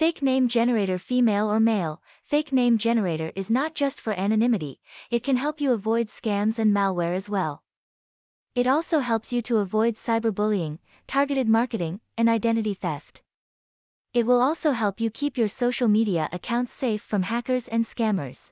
Fake name generator female or male, fake name generator is not just for anonymity, it can help you avoid scams and malware as well. It also helps you to avoid cyberbullying, targeted marketing, and identity theft. It will also help you keep your social media accounts safe from hackers and scammers.